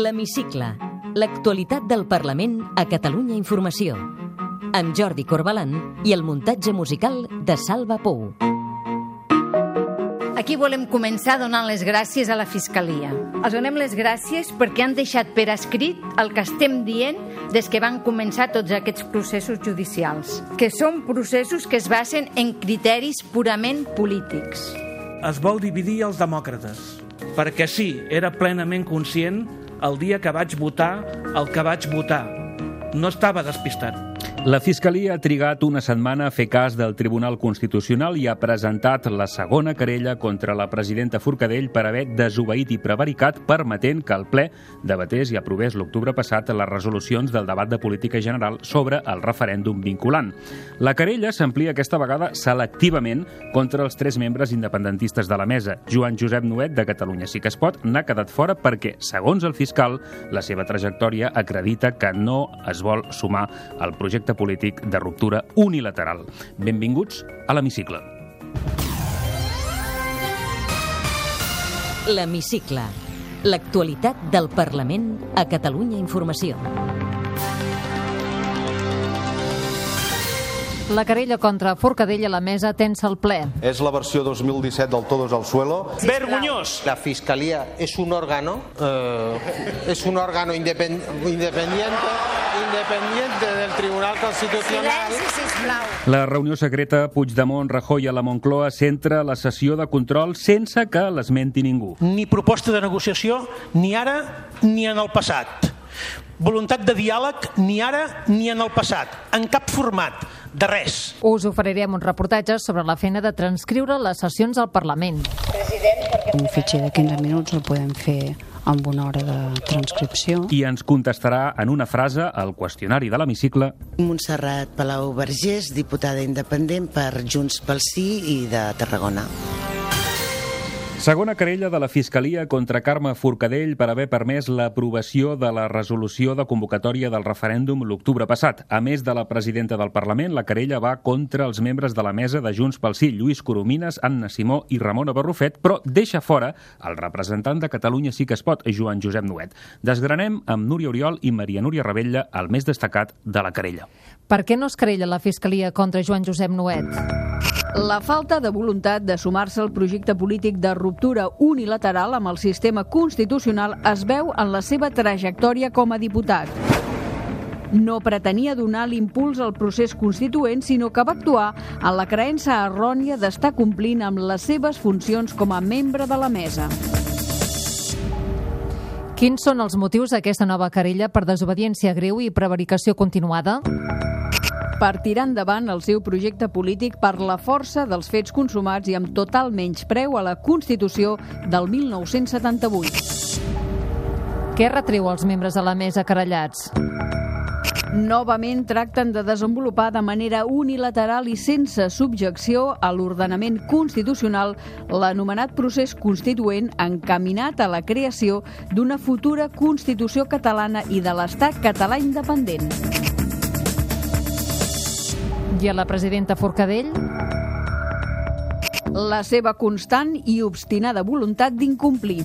L'Hemicicle. L'actualitat del Parlament a Catalunya Informació. Amb Jordi Corbalan i el muntatge musical de Salva Pou. Aquí volem començar donant les gràcies a la Fiscalia. Els donem les gràcies perquè han deixat per escrit el que estem dient des que van començar tots aquests processos judicials, que són processos que es basen en criteris purament polítics. Es vol dividir els demòcrates, perquè sí, era plenament conscient el dia que vaig votar el que vaig votar. No estava despistat. La Fiscalia ha trigat una setmana a fer cas del Tribunal Constitucional i ha presentat la segona querella contra la presidenta Forcadell per haver desobeït i prevaricat permetent que el ple debatés i aprovés l'octubre passat les resolucions del debat de política general sobre el referèndum vinculant. La querella s'amplia aquesta vegada selectivament contra els tres membres independentistes de la mesa. Joan Josep Nuet, de Catalunya Sí que es pot, n'ha quedat fora perquè, segons el fiscal, la seva trajectòria acredita que no es vol sumar al projecte projecte polític de ruptura unilateral. Benvinguts a l'Hemicicle. L'Hemicicle. L'actualitat del Parlament a Catalunya Informació. La querella contra Forcadell a la mesa tensa el ple. Es la versió 2017 del Todos al Suelo. Vergonyós! La Fiscalía es un órgano, eh, es un órgano independ independiente, independiente del Tribunal Constitucional. La reunió secreta Puigdemont, Rajoy a la Moncloa centra la sessió de control sense que l'esmenti ningú. Ni proposta de negociació, ni ara ni en el passat. Voluntat de diàleg ni ara ni en el passat, en cap format, de res. Us oferirem un reportatge sobre la feina de transcriure les sessions al Parlament. Un fitxer de 15 minuts el podem fer amb una hora de transcripció. I ens contestarà en una frase al qüestionari de l'hemicicle Montserrat Palau Vergés, diputada independent per Junts pel Sí i de Tarragona. Segona querella de la Fiscalia contra Carme Forcadell per haver permès l'aprovació de la resolució de convocatòria del referèndum l'octubre passat. A més de la presidenta del Parlament, la querella va contra els membres de la mesa de Junts pel Sí, Lluís Coromines, Anna Simó i Ramona Barrufet, però deixa fora el representant de Catalunya sí que es pot, Joan Josep Nuet. Desgranem amb Núria Oriol i Maria Núria Rebella el més destacat de la querella. Per què no es querella la Fiscalia contra Joan Josep Nuet? La falta de voluntat de sumar-se al projecte polític de ruptura unilateral amb el sistema constitucional es veu en la seva trajectòria com a diputat. No pretenia donar l'impuls al procés constituent, sinó que va actuar en la creença errònia d'estar complint amb les seves funcions com a membre de la mesa. Quins són els motius d'aquesta nova querella per desobediència greu i prevaricació continuada? Per tirar endavant el seu projecte polític per la força dels fets consumats i amb total menyspreu a la Constitució del 1978. Què retreu als membres de la mesa querellats? Novament tracten de desenvolupar de manera unilateral i sense subjecció a l'ordenament constitucional l'anomenat procés constituent encaminat a la creació d'una futura Constitució catalana i de l'Estat català independent. I a la presidenta Forcadell? La seva constant i obstinada voluntat d'incomplir.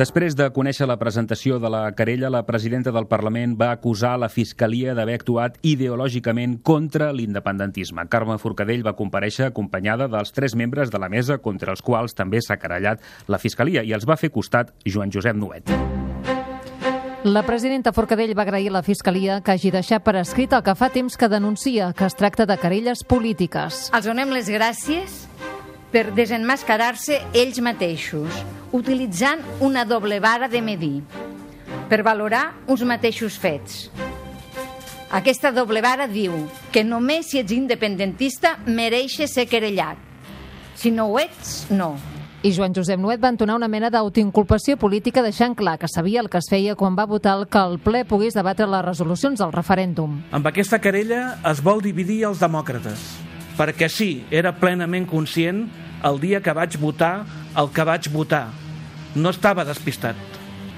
Després de conèixer la presentació de la querella, la presidenta del Parlament va acusar la Fiscalia d'haver actuat ideològicament contra l'independentisme. Carme Forcadell va compareixer acompanyada dels tres membres de la mesa contra els quals també s'ha querellat la Fiscalia i els va fer costat Joan Josep Nuet. La presidenta Forcadell va agrair a la Fiscalia que hagi deixat per escrit el que fa temps que denuncia, que es tracta de querelles polítiques. Els donem les gràcies per desenmascarar-se ells mateixos, utilitzant una doble vara de medir, per valorar uns mateixos fets. Aquesta doble vara diu que només si ets independentista mereixes ser querellat. Si no ho ets, no. I Joan Josep Nuet va entonar una mena d'autoinculpació política deixant clar que sabia el que es feia quan va votar el que el ple pogués debatre les resolucions del referèndum. Amb aquesta querella es vol dividir els demòcrates, perquè sí, era plenament conscient el dia que vaig votar el que vaig votar. No estava despistat.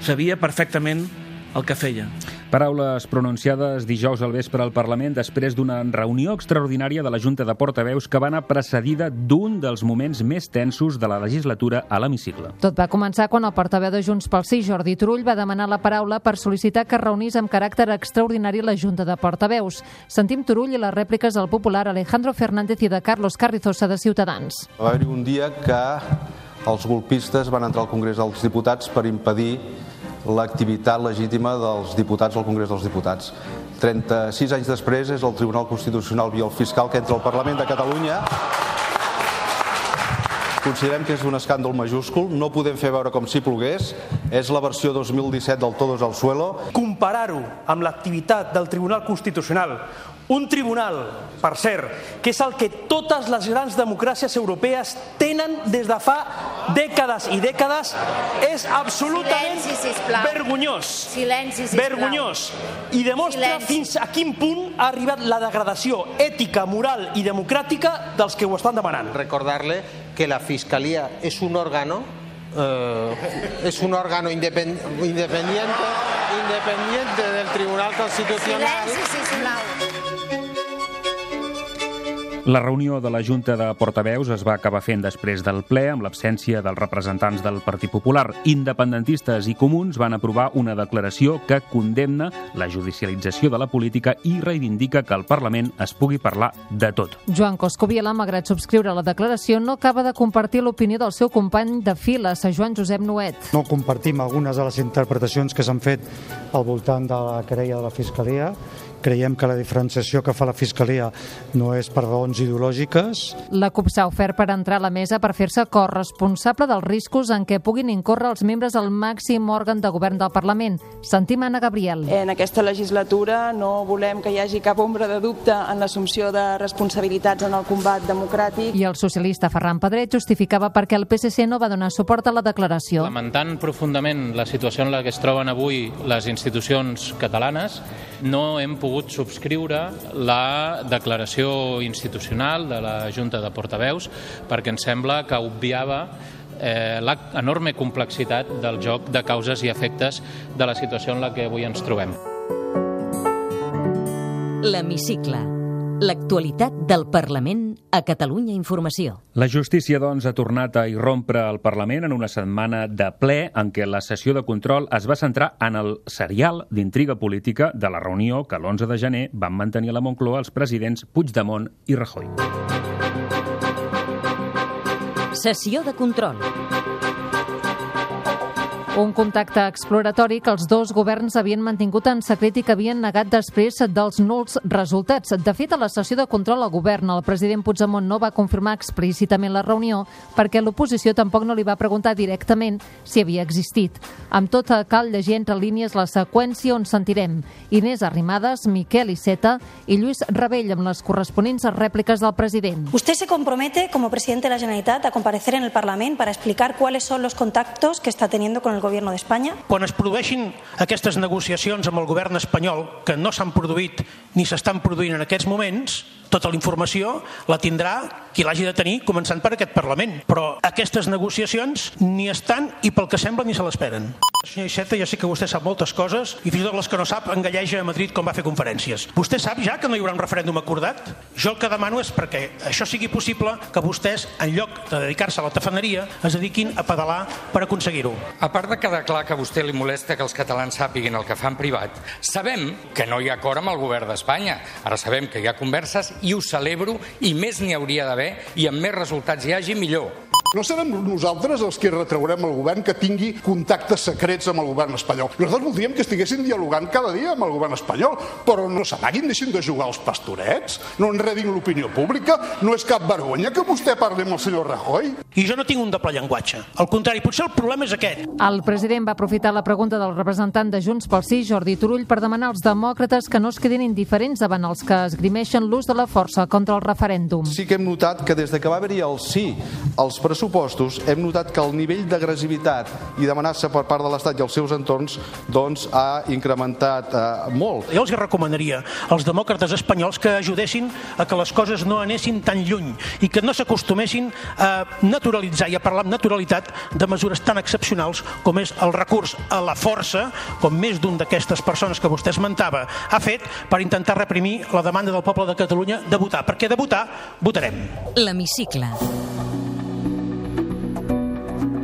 Sabia perfectament el que feia. Paraules pronunciades dijous al vespre al Parlament després d'una reunió extraordinària de la Junta de Portaveus que va anar precedida d'un dels moments més tensos de la legislatura a l'hemicicle. Tot va començar quan el portaveu de Junts pel Sí, Jordi Turull, va demanar la paraula per sol·licitar que reunís amb caràcter extraordinari la Junta de Portaveus. Sentim Turull i les rèpliques del popular Alejandro Fernández i de Carlos Carrizosa de Ciutadans. Va haver-hi un dia que els golpistes van entrar al Congrés dels Diputats per impedir l'activitat legítima dels diputats al Congrés dels Diputats. 36 anys després és el Tribunal Constitucional via el fiscal que entra al Parlament de Catalunya considerem que és un escàndol majúscul, no podem fer veure com si plogués, és la versió 2017 del Todos al Suelo. Comparar-ho amb l'activitat del Tribunal Constitucional, un tribunal, per cert, que és el que totes les grans democràcies europees tenen des de fa dècades i dècades, és absolutament Silenci, sisplau. vergonyós. Silenci, sisplau. Vergonyós. I demostra Silenci. fins a quin punt ha arribat la degradació ètica, moral i democràtica dels que ho estan demanant. Recordarle que la Fiscalía es un órgano, eh, es un órgano independ- independiente, independiente del Tribunal Constitucional. Silenci, sisplau. La reunió de la Junta de Portaveus es va acabar fent després del ple amb l'absència dels representants del Partit Popular. Independentistes i comuns van aprovar una declaració que condemna la judicialització de la política i reivindica que al Parlament es pugui parlar de tot. Joan Coscoviela, malgrat subscriure la declaració, no acaba de compartir l'opinió del seu company de files, Joan Josep Nuet. No compartim algunes de les interpretacions que s'han fet al voltant de la querella de la Fiscalia. Creiem que la diferenciació que fa la Fiscalia no és per raons ideològiques. La CUP s'ha ofert per entrar a la mesa per fer-se corresponsable dels riscos en què puguin incórrer els membres del màxim òrgan de govern del Parlament. Sentim Anna Gabriel. En aquesta legislatura no volem que hi hagi cap ombra de dubte en l'assumpció de responsabilitats en el combat democràtic. I el socialista Ferran Pedret justificava perquè el PSC no va donar suport a la declaració. Lamentant profundament la situació en la que es troben avui les institucions catalanes, no hem pogut subscriure la declaració institucional de la Junta de Portaveus perquè ens sembla que obviava eh, l'enorme complexitat del joc de causes i efectes de la situació en la que avui ens trobem. L'Hemicicle. L'actualitat del Parlament a Catalunya Informació. La justícia, doncs, ha tornat a irrompre al Parlament en una setmana de ple en què la sessió de control es va centrar en el serial d'intriga política de la reunió que l'11 de gener van mantenir a la Moncloa els presidents Puigdemont i Rajoy. Sessió de control. Un contacte exploratori que els dos governs havien mantingut en secret i que havien negat després dels nuls resultats. De fet, a la sessió de control al govern, el president Puigdemont no va confirmar explícitament la reunió perquè l'oposició tampoc no li va preguntar directament si havia existit. Amb tot, cal llegir entre línies la seqüència on sentirem Inés Arrimadas, Miquel Iceta i Lluís Rebell amb les corresponents rèpliques del president. Usted se compromete como presidente de la Generalitat a comparecer en el Parlamento para explicar cuáles son los contactos que está teniendo con el gobierno de España. Quan es produeixin aquestes negociacions amb el govern espanyol, que no s'han produït ni s'estan produint en aquests moments, tota la informació la tindrà qui l'hagi de tenir, començant per aquest Parlament. Però aquestes negociacions ni estan i pel que sembla ni se l'esperen. Senyor Iceta, ja sé que vostè sap moltes coses i fins i tot les que no sap engalleja a Madrid com va fer conferències. Vostè sap ja que no hi haurà un referèndum acordat? Jo el que demano és perquè això sigui possible que vostès, en lloc de dedicar-se a la tafaneria, es dediquin a pedalar per aconseguir-ho. A part de quedar clar que a vostè li molesta que els catalans sàpiguin el que fan privat, sabem que no hi ha acord amb el govern d'Espanya. Ara sabem que hi ha converses i ho celebro i més n'hi hauria d'haver i amb més resultats hi hagi millor. No serem nosaltres els que retraurem al govern que tingui contactes secrets amb el govern espanyol. Nosaltres voldríem que estiguessin dialogant cada dia amb el govern espanyol, però no s'amaguin, deixin de jugar als pastorets, no enredin l'opinió pública, no és cap vergonya que vostè parli amb el senyor Rajoy. I jo no tinc un doble llenguatge. Al contrari, potser el problema és aquest. El president va aprofitar la pregunta del representant de Junts pel Sí, Jordi Turull, per demanar als demòcrates que no es quedin indiferents davant els que esgrimeixen l'ús de la força contra el referèndum. Sí que hem notat que des de que va haver-hi el sí als pressupostos pressupostos hem notat que el nivell d'agressivitat i d'amenaça per part de l'Estat i els seus entorns doncs, ha incrementat eh, molt. Jo els recomanaria als demòcrates espanyols que ajudessin a que les coses no anessin tan lluny i que no s'acostumessin a naturalitzar i a parlar amb naturalitat de mesures tan excepcionals com és el recurs a la força, com més d'un d'aquestes persones que vostè esmentava ha fet per intentar reprimir la demanda del poble de Catalunya de votar, perquè de votar votarem. L'hemicicle.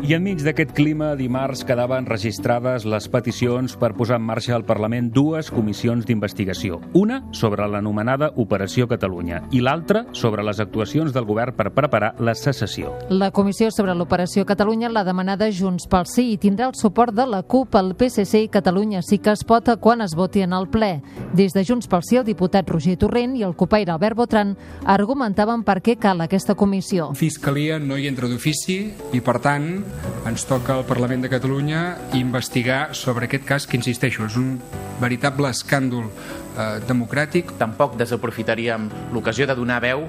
I enmig d'aquest clima, dimarts quedaven registrades les peticions per posar en marxa al Parlament dues comissions d'investigació. Una sobre l'anomenada Operació Catalunya i l'altra sobre les actuacions del govern per preparar la secessió. La comissió sobre l'Operació Catalunya l'ha demanada Junts pel Sí i tindrà el suport de la CUP, el PSC i Catalunya sí que es pot quan es voti en el ple. Des de Junts pel Sí, el diputat Roger Torrent i el copaire Albert Botran argumentaven per què cal aquesta comissió. Fiscalia no hi entra d'ofici i, per tant, ens toca al Parlament de Catalunya investigar sobre aquest cas que, insisteixo, és un veritable escàndol eh, democràtic. Tampoc desaprofitaríem l'ocasió de donar veu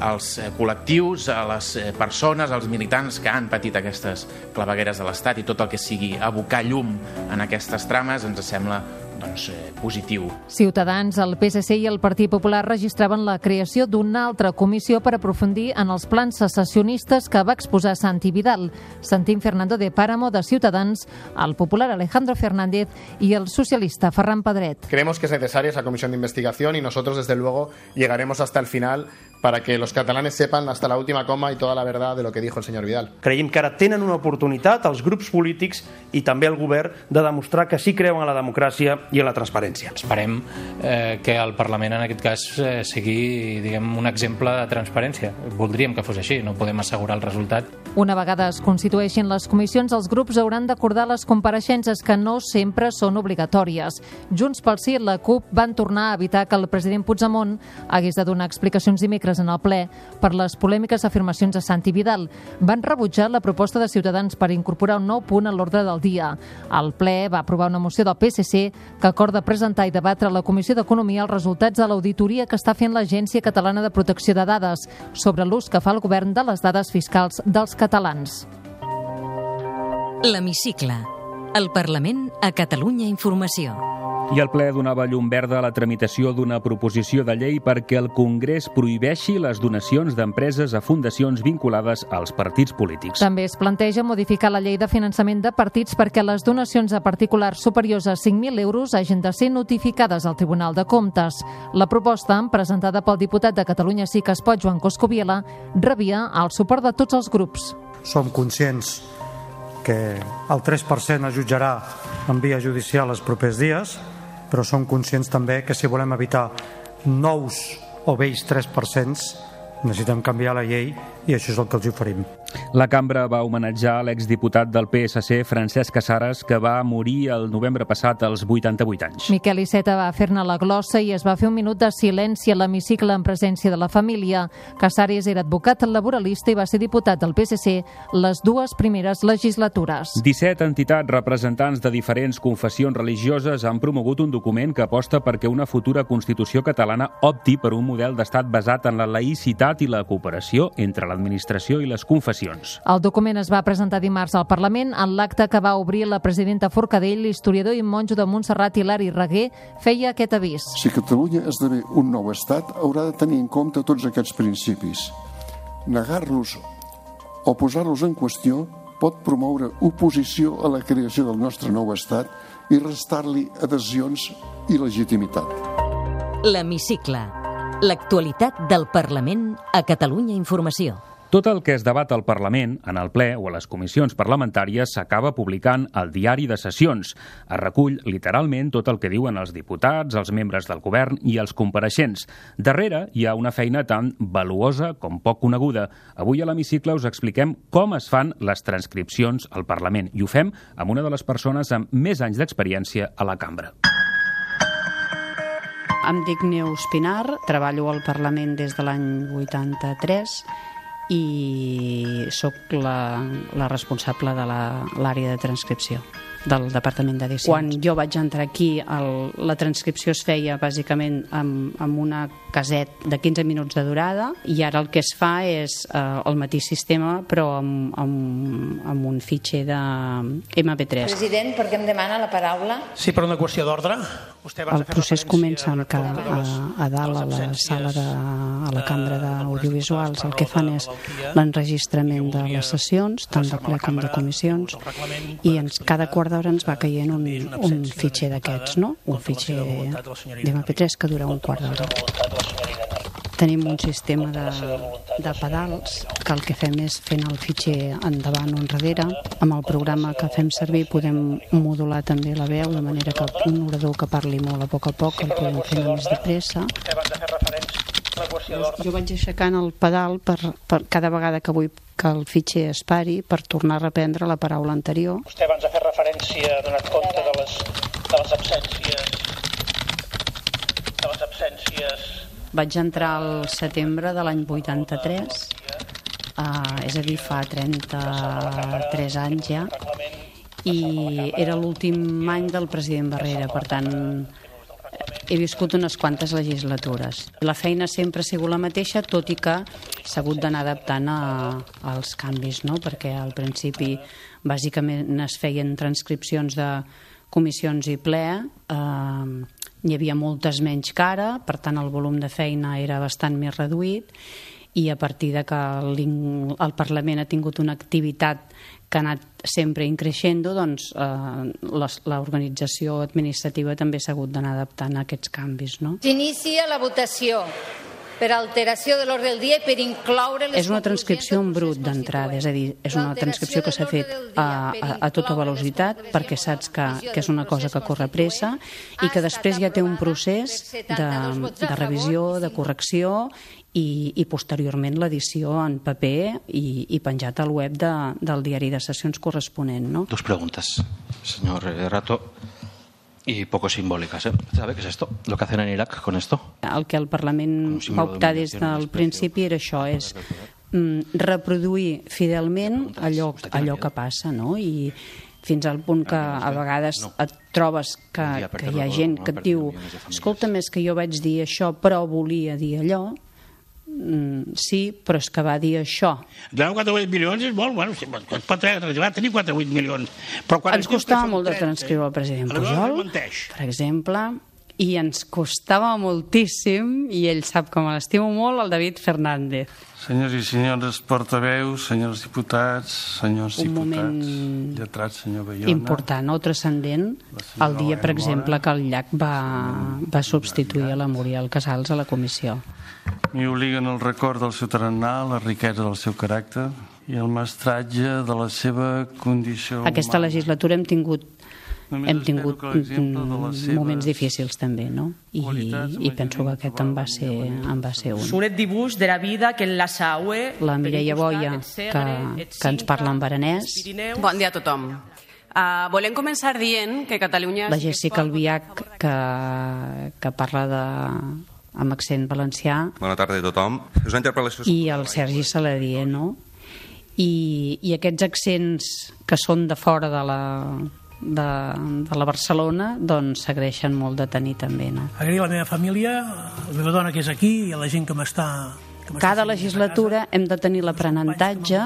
als eh, col·lectius, a les eh, persones, als militants que han patit aquestes clavegueres de l'Estat i tot el que sigui abocar llum en aquestes trames ens sembla doncs, eh, positiu. Ciutadans, el PSC i el Partit Popular registraven la creació d'una altra comissió per aprofundir en els plans secessionistes que va exposar Santi Vidal. Sentim Fernando de Páramo de Ciutadans, el popular Alejandro Fernández y el socialista Ferran Pedret. Creemos que es necesaria esa comisión de investigación y nosotros desde luego llegaremos hasta el final para que los catalanes sepan hasta la última coma y toda la verdad de lo que dijo el señor Vidal. Creiem que ara tenen una oportunitat els grups polítics i també el govern de demostrar que sí creuen en la democràcia i en la transparència. Esperem eh, que el Parlament en aquest cas eh, sigui diguem, un exemple de transparència. Voldríem que fos així, no podem assegurar el resultat. Una vegada es constitueixin les comissions, els grups hauran d'acordar les compareixences que no sempre són obligatòries. Junts pel Sí i la CUP van tornar a evitar que el president Puigdemont hagués de donar explicacions dimecres dimecres en el ple per les polèmiques afirmacions de Santi Vidal. Van rebutjar la proposta de Ciutadans per incorporar un nou punt a l'ordre del dia. El ple va aprovar una moció del PSC que acorda presentar i debatre a la Comissió d'Economia els resultats de l'auditoria que està fent l'Agència Catalana de Protecció de Dades sobre l'ús que fa el govern de les dades fiscals dels catalans. L'hemicicle. El Parlament a Catalunya Informació. I el ple donava llum verda a la tramitació d'una proposició de llei perquè el Congrés prohibeixi les donacions d'empreses a fundacions vinculades als partits polítics. També es planteja modificar la llei de finançament de partits perquè les donacions a particulars superiors a 5.000 euros hagin de ser notificades al Tribunal de Comptes. La proposta, presentada pel diputat de Catalunya Sí que es pot, Joan Coscoviela, rebia el suport de tots els grups. Som conscients que el 3% es jutjarà en via judicial els propers dies, però som conscients també que si volem evitar nous o vells 3%, necessitem canviar la llei i això és el que els oferim. La cambra va homenatjar l'exdiputat del PSC, Francesc Casares, que va morir el novembre passat als 88 anys. Miquel Iceta va fer-ne la glossa i es va fer un minut de silenci a l'hemicicle en presència de la família. Casares era advocat laboralista i va ser diputat del PSC les dues primeres legislatures. 17 entitats representants de diferents confessions religioses han promogut un document que aposta perquè una futura Constitució catalana opti per un model d'estat basat en la laïcitat i la cooperació entre l'administració i les confessions. El document es va presentar dimarts al Parlament en l'acte que va obrir la presidenta Forcadell, l'historiador i monjo de Montserrat Hilari Reguer, feia aquest avís. Si Catalunya esdevé un nou estat, haurà de tenir en compte tots aquests principis. Negar-los o posar-los en qüestió pot promoure oposició a la creació del nostre nou estat i restar-li adhesions i legitimitat. L'hemicicle. L'actualitat del Parlament a Catalunya Informació. Tot el que es debat al Parlament, en el ple o a les comissions parlamentàries s'acaba publicant al diari de sessions. Es recull literalment tot el que diuen els diputats, els membres del govern i els compareixents. Darrere hi ha una feina tan valuosa com poc coneguda. Avui a l'hemicicle us expliquem com es fan les transcripcions al Parlament i ho fem amb una de les persones amb més anys d'experiència a la cambra. Em dic Neus Pinar, treballo al Parlament des de l'any 83 i sóc la, la responsable de l'àrea de transcripció del Departament d'Edicions. Quan jo vaig entrar aquí, el, la transcripció es feia bàsicament amb, amb una caset de 15 minuts de durada i ara el que es fa és eh, el mateix sistema però amb, amb, amb un fitxer de MP3. President, per què em demana la paraula? Sí, per una qüestió d'ordre. El procés comença amb que a, a dalt, a la sala de, a la cambra d'audiovisuals, el que fan és l'enregistrament de les sessions, tant de ple com de comissions, i ens, cada quart d'hora ens va caient un, un fitxer d'aquests, no? un fitxer d'MP3 que dura un quart d'hora. Tenim un sistema de, de pedals que el que fem és fent el fitxer endavant o enrere. Amb el programa que fem servir podem modular també la veu de manera que un orador que parli molt a poc a poc el podem fer més de pressa. Jo vaig aixecant el pedal per, per cada vegada que vull que el fitxer es pari per tornar a reprendre la paraula anterior. Vostè abans ha fet referència, ha donat compte de les, de les absències de les absències. Vaig entrar al setembre de l'any 83, uh, és a dir, fa 33 anys ja, i era l'últim any del president Barrera, per tant, he viscut unes quantes legislatures. La feina sempre ha sigut la mateixa, tot i que s'ha hagut d'anar adaptant a, als canvis, no? perquè al principi bàsicament es feien transcripcions de comissions i ple, eh, hi havia moltes menys cara, per tant el volum de feina era bastant més reduït i a partir de que el, el Parlament ha tingut una activitat que ha anat sempre increixent, doncs eh, l'organització administrativa també s'ha hagut d'anar adaptant a aquests canvis. No? S'inicia la votació per alteració de l'ordre del dia i per incloure les És una transcripció en brut d'entrada, és a dir, és una transcripció que s'ha fet a, a, a tota velocitat perquè saps que, que és una cosa que corre pressa i que després ja té un procés de, de revisió, de correcció i, i posteriorment l'edició en paper i, i penjat al web de, del diari de sessions corresponent. No? Dos preguntes, señor Rato y poco simbólicas. ¿eh? ¿Sabe qué es esto? Lo que hacen en Irak con esto. El que el Parlament va optar des del principi era això, és mm, reproduir fidelment allò, allò que passa, no? I fins al punt que a vegades et trobes que, que hi ha gent que et diu escolta, més que jo vaig dir això però volia dir allò Mm, sí, però és que va dir això. Clar, 4,8 milions és molt, bueno, es pot arribar a tenir 4,8 milions. Però quan ens costava molt de transcriure el president Pujol, per exemple, i ens costava moltíssim, i ell sap me l'estimo molt, el David Fernández. Senyors i senyores portaveus, senyors diputats, senyors Un diputats, lletrats, senyor Bayona... Important o transcendent, el dia, per exemple, que el Llac va, va substituir a la Muriel Casals a la comissió. M'hi obliguen el record del seu tarannà, la riquesa del seu caràcter i el mestratge de la seva condició Aquesta legislatura hem tingut hem tingut moments difícils també, no? I, i penso que aquest en va ser, en va ser un. Suret dibuix de la vida que en la Saue... La Mireia Boia, que, que ens parla en baranès. Bon dia a tothom. Uh, volem començar dient que Catalunya... La Jessica Albiach, que, que parla de, amb accent valencià. Bona tarda a tothom. És una interpel·lació... I el Sergi Saladier, no? I, I aquests accents que són de fora de la, de, de la Barcelona doncs s'agraeixen molt de tenir també no? agrair a la meva família a la meva dona que és aquí i a la gent que m'està cada legislatura hem de tenir l'aprenentatge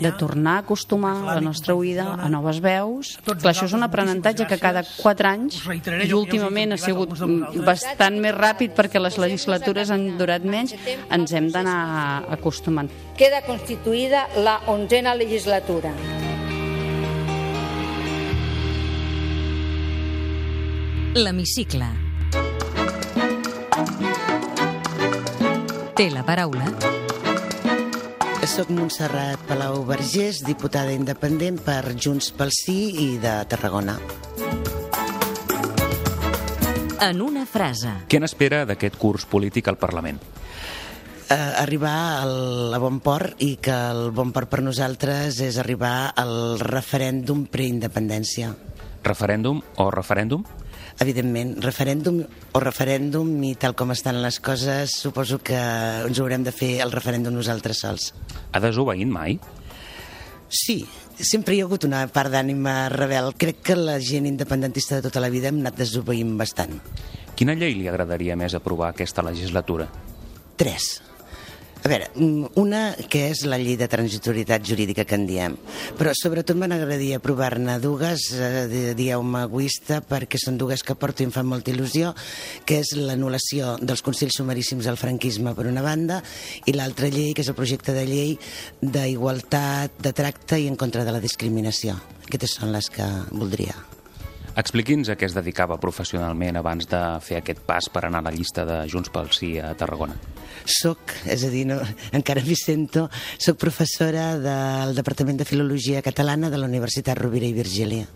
de tornar a acostumar la nostra oïda a noves veus. Clar, això és un aprenentatge que cada quatre anys, i últimament ha sigut bastant més ràpid perquè les legislatures han durat menys, ens hem d'anar acostumant. Queda constituïda la onzena legislatura. L'hemicicle. Té la paraula. Soc Montserrat Palau Vergés, diputada independent per Junts pel Sí i de Tarragona. En una frase. Què n'espera d'aquest curs polític al Parlament? eh, arribar al, a bon port i que el bon port per nosaltres és arribar al referèndum preindependència. Referèndum o referèndum? Evidentment, referèndum o referèndum i tal com estan les coses, suposo que ens haurem de fer el referèndum nosaltres sols. Ha desobeït mai? Sí, sempre hi ha hagut una part d'ànima rebel. Crec que la gent independentista de tota la vida hem anat desobeint bastant. Quina llei li agradaria més aprovar aquesta legislatura? Tres. A veure, mm, una que és la llei de transitorietat jurídica que en diem, però sobretot m'agradaria aprovar-ne dues, eh, dieu-me egoista, perquè són dues que porto i em fan molta il·lusió, que és l'anul·lació dels Consells Sumaríssims del franquisme per una banda i l'altra llei, que és el projecte de llei d'igualtat de tracte i en contra de la discriminació. Aquestes són les que voldria. Expliqui'ns a què es dedicava professionalment abans de fer aquest pas per anar a la llista de Junts pel Sí a Tarragona. Soc, és a dir, no, encara m'hi sento, soc professora del Departament de Filologia Catalana de la Universitat Rovira i Virgília.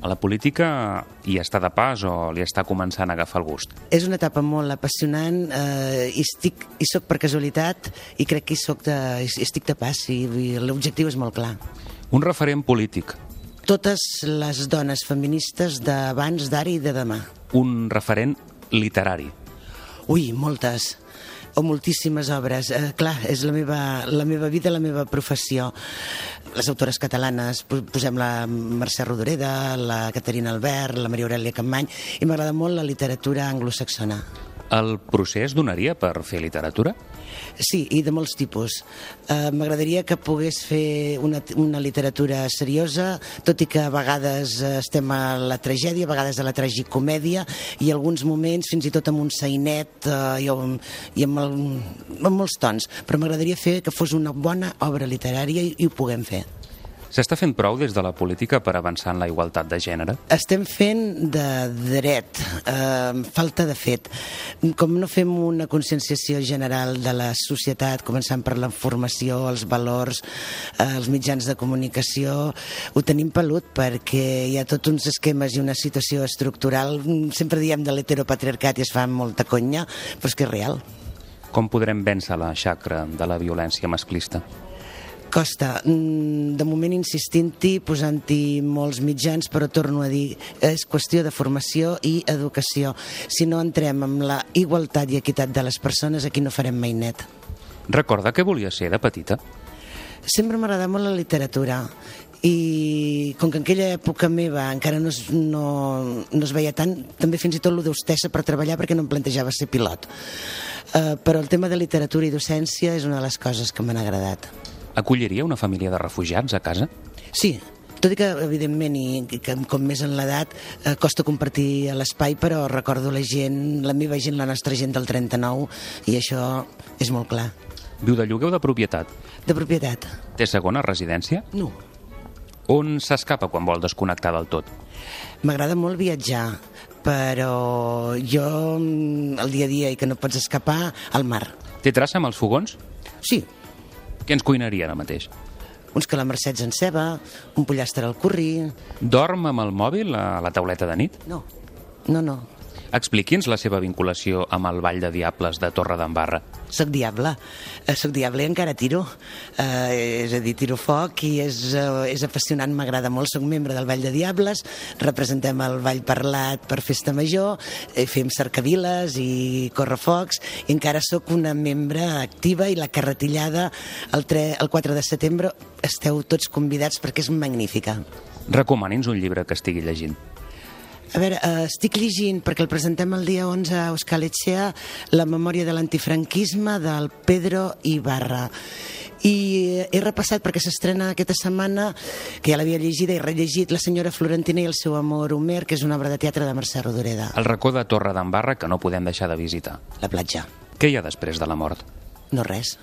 A la política hi està de pas o li està començant a agafar el gust? És una etapa molt apassionant eh, i, estic, i soc per casualitat i crec que hi, soc de, hi estic de pas i, i l'objectiu és molt clar. Un referent polític, Totes les dones feministes d'abans, d'ara i de demà. un referent literari. Ui, moltes o moltíssimes obres. Eh, clar, és la meva, la meva vida, la meva professió. Les autores catalanes, po- posem la Mercè Rodoreda, la Caterina Albert, la Maria Aurelia Campmany, i m'agrada molt la literatura anglosaxona. El procés donaria per fer literatura? Sí, i de molts tipus. Uh, M'agradaria que pogués fer una, una literatura seriosa, tot i que a vegades eh, estem a la tragèdia, a vegades a la tragicomèdia, i alguns moments fins i tot amb un sainet uh, i, amb, i amb, el, amb molts tons. Però m'agradaria fer que fos una bona obra literària i, i ho puguem fer. S'està fent prou des de la política per avançar en la igualtat de gènere? Estem fent de dret, eh, falta de fet. Com no fem una conscienciació general de la societat, començant per la formació, els valors, eh, els mitjans de comunicació, ho tenim pelut perquè hi ha tots uns esquemes i una situació estructural. Sempre diem de l'heteropatriarcat i es fa molta conya, però és que és real. Com podrem vèncer la xacra de la violència masclista? Costa, mm, de moment insistint-hi, posant-hi molts mitjans, però torno a dir, és qüestió de formació i educació. Si no entrem amb la igualtat i equitat de les persones, aquí no farem mai net. Recorda què volia ser de petita? Sempre m'ha agradat molt la literatura i com que en aquella època meva encara no es, no, no es veia tant, també fins i tot lo d'hostessa per treballar perquè no em plantejava ser pilot. Uh, però el tema de literatura i docència és una de les coses que m'han agradat. Acolliria una família de refugiats a casa? Sí, tot i que, evidentment, i que com més en l'edat, eh, costa compartir l'espai, però recordo la gent, la meva gent, la nostra gent del 39, i això és molt clar. Viu de lloguer o de propietat? De propietat? Té segona residència? No. On s'escapa quan vol desconnectar del tot? M'agrada molt viatjar, però jo, mm, el dia a dia i que no pots escapar, al mar. Té traça amb els fogons? Sí. Què ens cuinaria ara mateix? Uns calamarcets en ceba, un pollastre al curri... Dorm amb el mòbil a la tauleta de nit? No, no, no. Expliqui'ns la seva vinculació amb el Vall de Diables de Torre d'Embarra. Soc diable, eh, soc diable i encara tiro. Eh, és a dir, tiro foc i és, eh, és apassionant, m'agrada molt. Soc membre del Vall de Diables, representem el Vall Parlat per Festa Major, eh, fem cercaviles i correfocs, i encara sóc una membre activa i la carretillada el, 3, el 4 de setembre esteu tots convidats perquè és magnífica. Recomani'ns un llibre que estigui llegint. A veure, eh, estic llegint, perquè el presentem el dia 11 a Euskal Etxea, la memòria de l'antifranquisme del Pedro Ibarra. I he repassat, perquè s'estrena aquesta setmana, que ja l'havia llegida i rellegit, La senyora Florentina i el seu amor Homer, que és una obra de teatre de Mercè Rodoreda. El racó de Torre d'Embarra que no podem deixar de visitar. La platja. Què hi ha després de la mort? No res.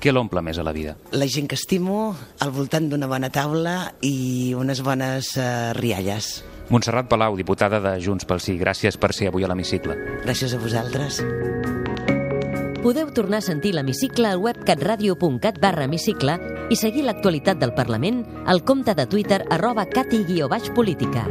Què l'omple més a la vida? La gent que estimo, al voltant d'una bona taula i unes bones eh, rialles. Montserrat Palau, diputada de Junts pel Sí, gràcies per ser avui a l'hemicicle. Gràcies a vosaltres. Podeu tornar a sentir l'hemicicle al web catradio.cat barra hemicicle i seguir l'actualitat del Parlament al compte de Twitter arroba cati-política.